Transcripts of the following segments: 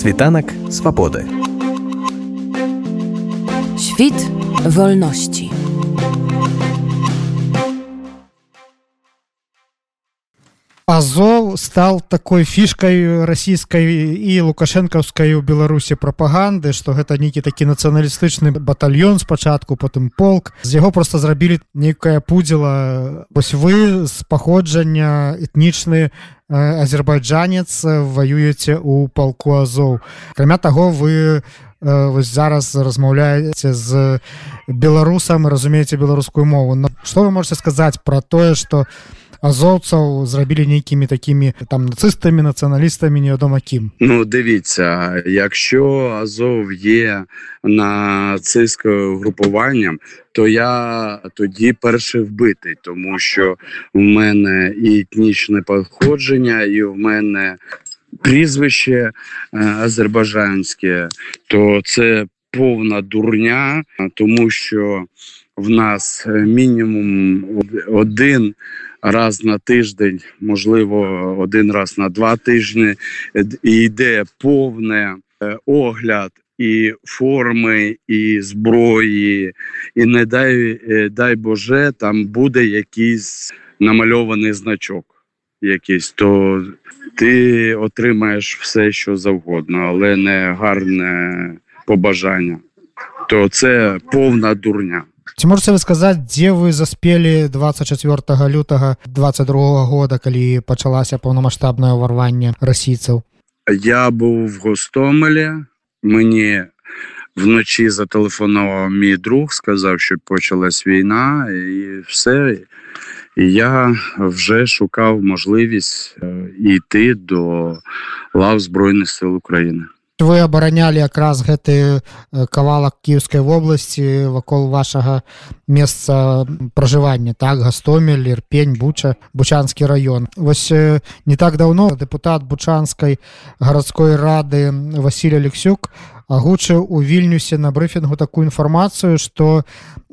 Світанак свабоды. Świt wolności. Азов стал такой фішкай расійскай і лукашэнкаўскай у беларусі прапаганды што гэта нейкі такі нацыяналістычны батальён спачатку потым полк. З яго просто зрабілі нейкая пудзіла. Вось вы з паходжання этнічны азербайджанец воюеце у палку азоў. Акрамя таго вы вось зараз размаўляеце з беларусам разумееце беларускую мову. Но што вы можете сказаць про тое что у азоўцаў зрабілі нейкімі такімі там нацыстамі нацыяналістамі невядома кім Ну дивіться якщо Азов є нацистською групуванням то я тоді перший вбитий тому що в мене і етнічне походження і в мене прізвище азербайджанське то це повна дурня тому що в нас мінімум один раз на тиждень, можливо, один раз на два тижні, і йде повне огляд і форми, і зброї, і не дай дай Боже, там буде якийсь намальований значок. Якийсь, то ти отримаєш все, що завгодно, але не гарне побажання. То це повна дурня. Ці можете вы сказаць дзе вы заспелі 24 лютага 22 года калі пачалася паўнамасштабнае ўварванне расійцаў я быў в гостомелі мне вночі зателефонував мій друг сказав що почалась війна і все і я вже шукав можливість йти до лав збройних сил України Вы абаранялі якраз гэты кавалак кіевскай вобласці вакол вашага месца пражывання так? Гастомель ірпень буча бучанскі раён. Вось не так даўно депутат бучанскай гарадской рады Васіль алексюк агучыў у вільнюсе на брыфінгу такую інфармацыю што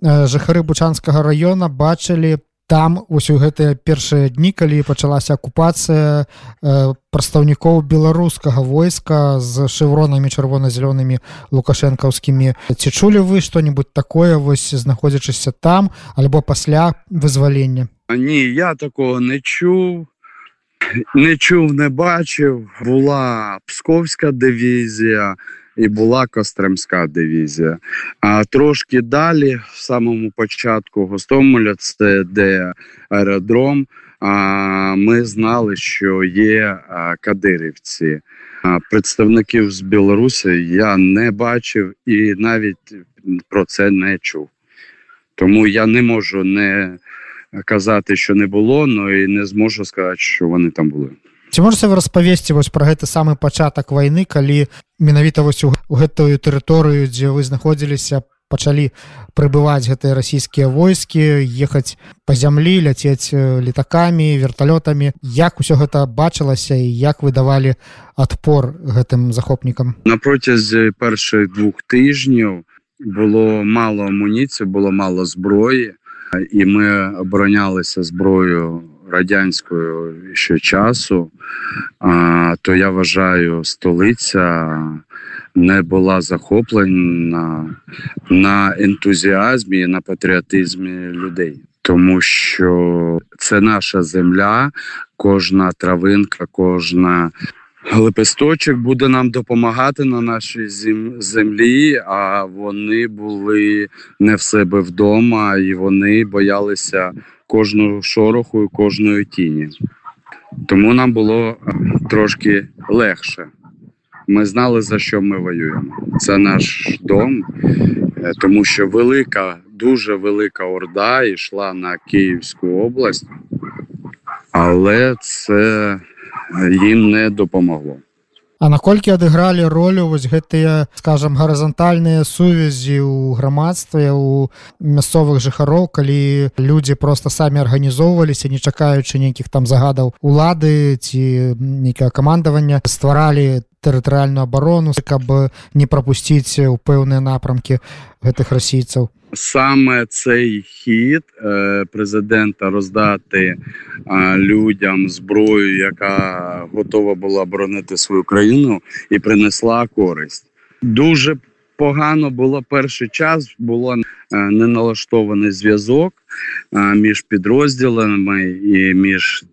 жыхары бучанскага раёна бачылі там вось у гэтыя першыя дні калі пачалася акупацыя э, прадстаўнікоў беларускага войска з шевронамі чырвона-зялёнымі лукашэнкаўскімі. Ці чулі вы што-нибудь такое вось знаходзячыся там альбо пасля вызвалення? Ні я такого не чуў не чуў не бачыў. Була псковська дывізія і була Костремська дивізія. А трошки далі, в самому початку Гостомеля, це де аеродром. Ми знали, що є кадирівці. Представників з Білорусі я не бачив і навіть про це не чув. Тому я не можу не казати, що не було, але і не зможу сказати, що вони там були. Ці можете вы распавесці вось пра гэты самы пачатак вайны калі менавіта вось у гэтую тэрыторыю дзе вы знаходзіліся пачалі прыбываць гэтыя расійскія войскі ехаць па зямлі ляцець летакамі верталётамі? Як усё гэта бачылася і як вы давалі адпор гэтым захопнікам? На процязі першых двух тижнів було мало амуніції було мало зброї і ми оборонялися зброєю радянською ще часу, то я вважаю, столиця не була захоплена на ентузіазмі, на патріотизмі людей. Тому що це наша земля, кожна травинка, кожна лепесточок буде нам допомагати на нашій землі. А вони були не в себе вдома, і вони боялися кожного шороху і кожної тіні. Тому нам було трошки легше. Ми знали, за що ми воюємо. Це наш дом, тому що велика, дуже велика орда йшла на Київську область, але це їм не допомогло. А наколькі адыгралі ролю вось гэтыя скажем гарызантальныя сувязі ў грамадстве у мясцовых жыхароў калі людзі просто самі арганізоўваліся не чакаючы нейкіх там загадаў улады ці нейкае камандаванне стваралі тэрытарыальную абарону каб не прапусціць у пэўныя напрамкі гэтых расійцаў Саме цей хід е, президента роздати е, людям зброю, яка готова була боронити свою країну, і принесла користь. Дуже погано було перший час, було е, неналаштований зв'язок між підрозділами і між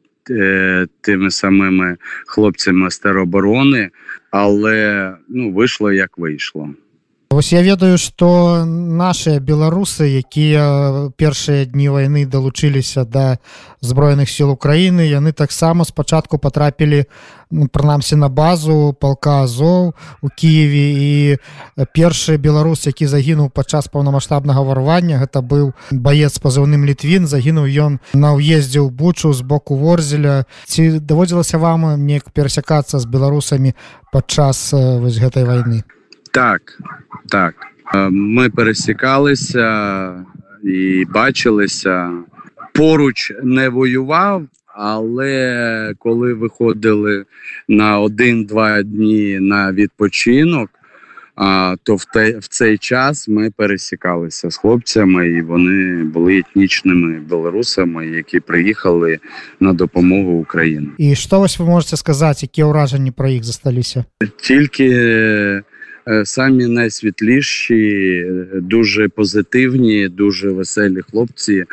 тими самими хлопцями тероборони, але ну вийшло як вийшло. Вось я ведаю што нашыя беларусы якія першыя дні вайны далучыліся да зброеных сіл Украіны яны таксама спачатку патрапілі ну, прынамсі на базу палка Азоў у Киеве і першы беларус які загінуў падчас паўнамасштабнага варвання гэта быў баец пазыўным літвін загінуў ён на ўездзе ў бучу з боку ворзеля. Ці даводзілася вам неяк перасякацца з беларусамі падчас вось гэтай вайны? Так, так. Е, Ми пересікалися і бачилися. Поруч не воював, але коли виходили на один-два дні на відпочинок, а, то в, те, в цей час ми пересікалися з хлопцями, і вони були етнічними білорусами, які приїхали на допомогу Україні. і што вось вы можете сказаць якія ўражанні пра іх засталіся Тільки самі найсвітліші, е, дуже позитивні, дуже веселі хлопці,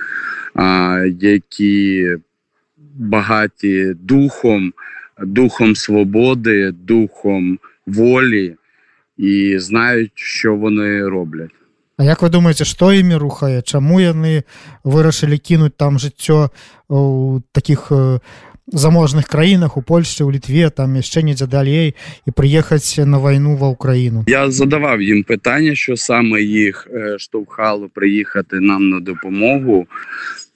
а, які багаті духом, духом свободи, духом волі і знають, що вони роблять. А як вы думаеце што імі рухае чаму яны вырашылі кінуць там жыццё у таких э, заможных краінах у Польшчы у літве там яшчэ недзе далей і прыехаць на вайну ва ўкраіну Я задавав їм питання, що саме їх е, штовхало приїхати нам на допомогу.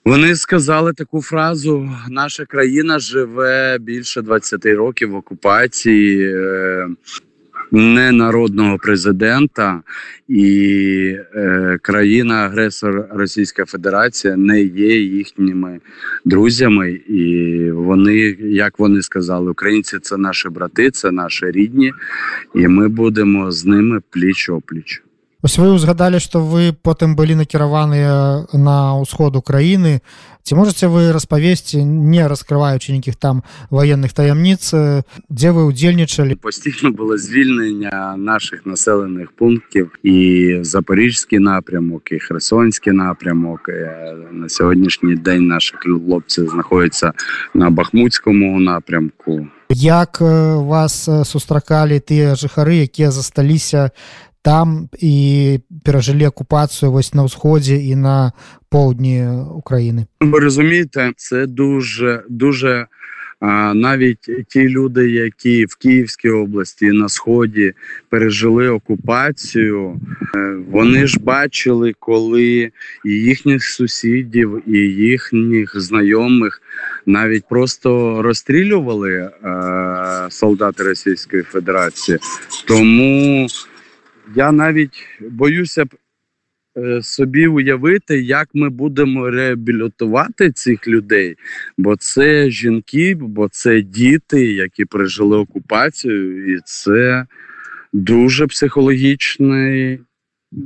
Вони сказали таку фразу: наша країна живе більше 20 років в окупації. Ненародного президента і е, країна-агресор Російська Федерація не є їхніми друзями, і вони, як вони сказали, українці це наші брати, це наші рідні, і ми будемо з ними пліч опліч. Вось вы узгадалі што вы потым былі накіраваныя на ўсход Украіны ці можете вы распавесці не раскрываючы нейкіх там военных таямніц э, дзе вы удзельнічалі Постійно було звільнення наших населених пунктів і Запорізький напрямок, і Херсонський напрямок. Е, На сьогоднішній день наші хлопці знаходяться на Бахмутському напрямку. як э, вас э, сустракалі тыя жыхары якія засталіся там і перажылі акупацыю вось на ўсходзе і на поўдні Украіны Ви розумієте, це дуже дуже. А навіть ті люди, які в Київській області на сході пережили окупацію, е, вони ж бачили, коли і їхніх сусідів, і їхніх знайомих навіть просто розстрілювали е, солдати Російської Федерації. Тому я навіть боюся б е, собі уявити, як ми будемо реабілітувати цих людей, бо це жінки, бо це діти, які пережили окупацію, і це дуже психологічна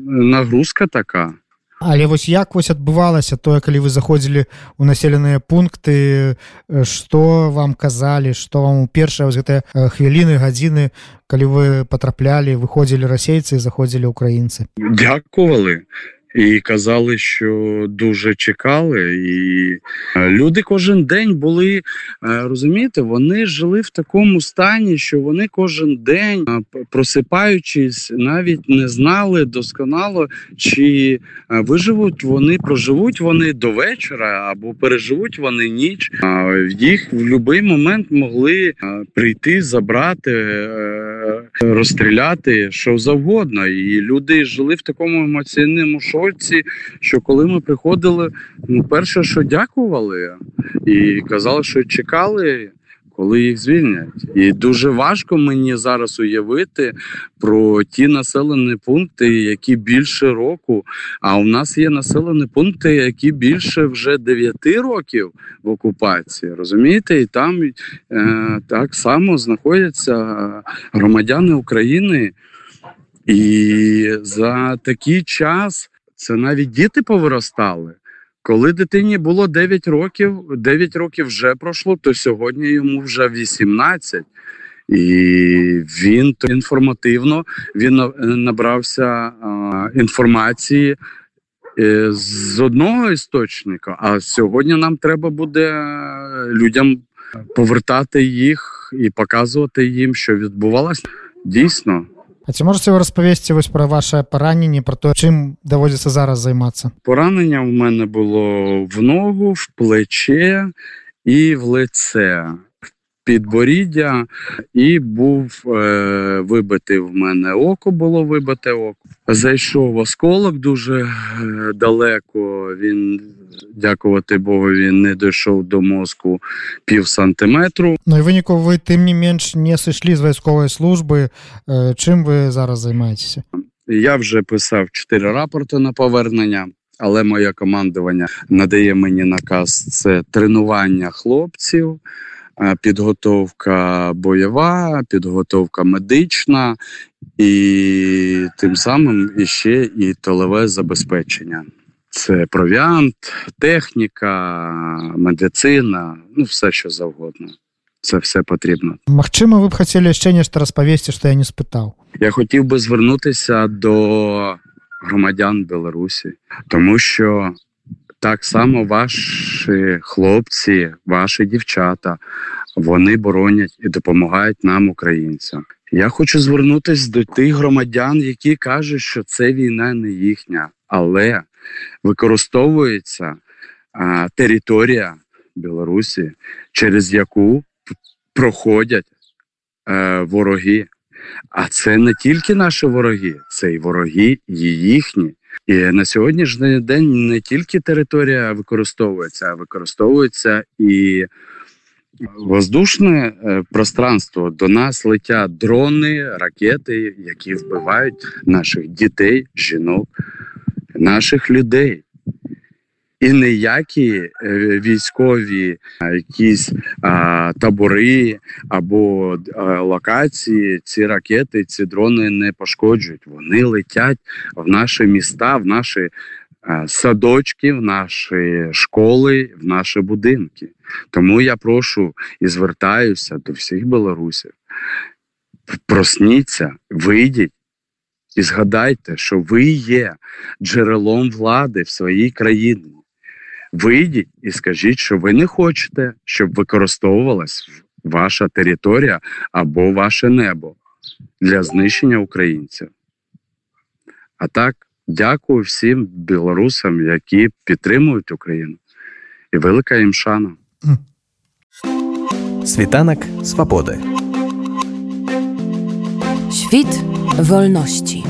нагрузка така. Але вось як вось адбывалася тое калі вы заходзілі ў населеныя пункты э, што вам казалі што вам у першыя вось гэтыя э, хвіліны гадзіны калі вы патраплялі выходзілі расейцы заходзілі украінцы Дякували. І казали, що дуже чекали, і е, люди кожен день були е, розумієте, вони жили в такому стані, що вони кожен день, е, просипаючись, навіть не знали досконало, чи виживуть вони, проживуть вони до вечора або переживуть вони ніч. Їх в будь-який момент могли прийти, забрати, розстріляти що завгодно. І люди жили в такому емоційному шоці, що коли ми приходили, ну перше, що дякували, і казали, що чекали. Коли їх звільнять, і дуже важко мені зараз уявити про ті населені пункти, які більше року. А у нас є населені пункти, які більше вже 9 років в окупації. Розумієте, і там е, так само знаходяться громадяни України, і за такий час це навіть діти повиростали. Коли дитині було 9 років, 9 років вже пройшло, то сьогодні йому вже 18. І він інформативно він набрався а, інформації е, з одного істочника. А сьогодні нам треба буде е, людям повертати їх і показувати їм, що відбувалося дійсно. А ці можете ви розповісти ось про ваше поранення, про те, чим доводиться зараз займатися? Поранення в мене було в ногу, в плече і в лице. Підборіддя, і був е, вибитий в мене око, було вибите око. Зайшов осколок дуже е, далеко. Він, дякувати Богу, він не дійшов до мозку пів сантиметру. Ну і виніку ви тим не менш не сійшли з військової служби. Е, Чим ви зараз займаєтеся? Я вже писав чотири рапорти на повернення, але моє командування надає мені наказ: це тренування хлопців, е, підготовка бойова, підготовка медична і тим самим іще і тилове забезпечення. Це провіант, техніка, медицина, ну все що завгодно. Це все потрібно. Магчыма, ви б хацелі яшчэ нешта распавесці, што я не спытаў. Я хотів би звернутися до громадян Білорусі, тому що так само ваші хлопці, ваші дівчата, вони боронять і допомагають нам, українцям. Я хочу звернутися до тих громадян, які кажуть, що це війна не їхня, але використовується а, територія Білорусі, через яку проходять е, вороги. А це не тільки наші вороги, це і вороги, і їхні. І на сьогоднішній день не тільки територія використовується, а використовується і воздушне е, пространство. До нас летять дрони, ракети, які вбивають наших дітей, жінок, наших людей. І ніякі е, військові якісь а, табори або а, локації ці ракети, ці дрони не пошкоджують. Вони летять в наші міста, в наші а, садочки, в наші школи, в наші будинки. Тому я прошу і звертаюся до всіх білорусів. Просніться, вийдіть і згадайте, що ви є джерелом влади в своїй країні. Вийдіть і скажіть, що ви не хочете, щоб використовувалась ваша територія або ваше небо для знищення українців. А так, дякую всім білорусам, які підтримують Україну. І велика їм шана. Світанок свободи. Świt wolności.